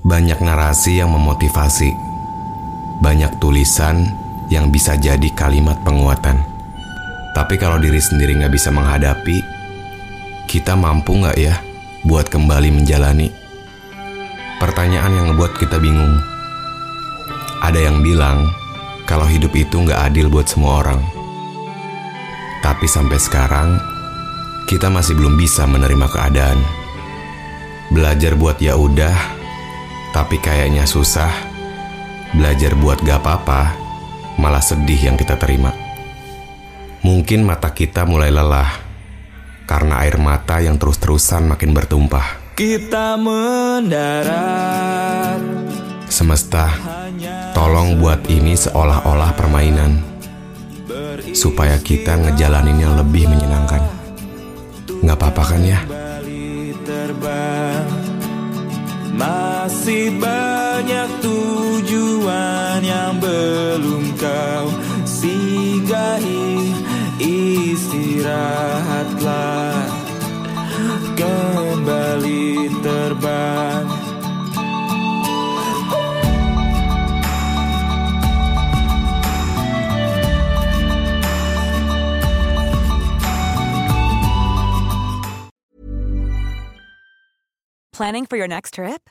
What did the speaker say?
Banyak narasi yang memotivasi. Banyak tulisan yang bisa jadi kalimat penguatan. Tapi kalau diri sendiri nggak bisa menghadapi, kita mampu nggak ya buat kembali menjalani? Pertanyaan yang ngebuat kita bingung. Ada yang bilang kalau hidup itu nggak adil buat semua orang. Tapi sampai sekarang, kita masih belum bisa menerima keadaan. Belajar buat ya udah, tapi kayaknya susah. Belajar buat gak apa-apa, malah sedih yang kita terima. Mungkin mata kita mulai lelah karena air mata yang terus-terusan makin bertumpah. Kita mendarat Semesta, tolong buat ini seolah-olah permainan supaya kita ngejalaninnya lebih menyenangkan. Nggak apa-apa kan ya? Masih banyak tujuan yang belum kau singgahi Istirahatlah. Kembali terbang. Planning for your next trip?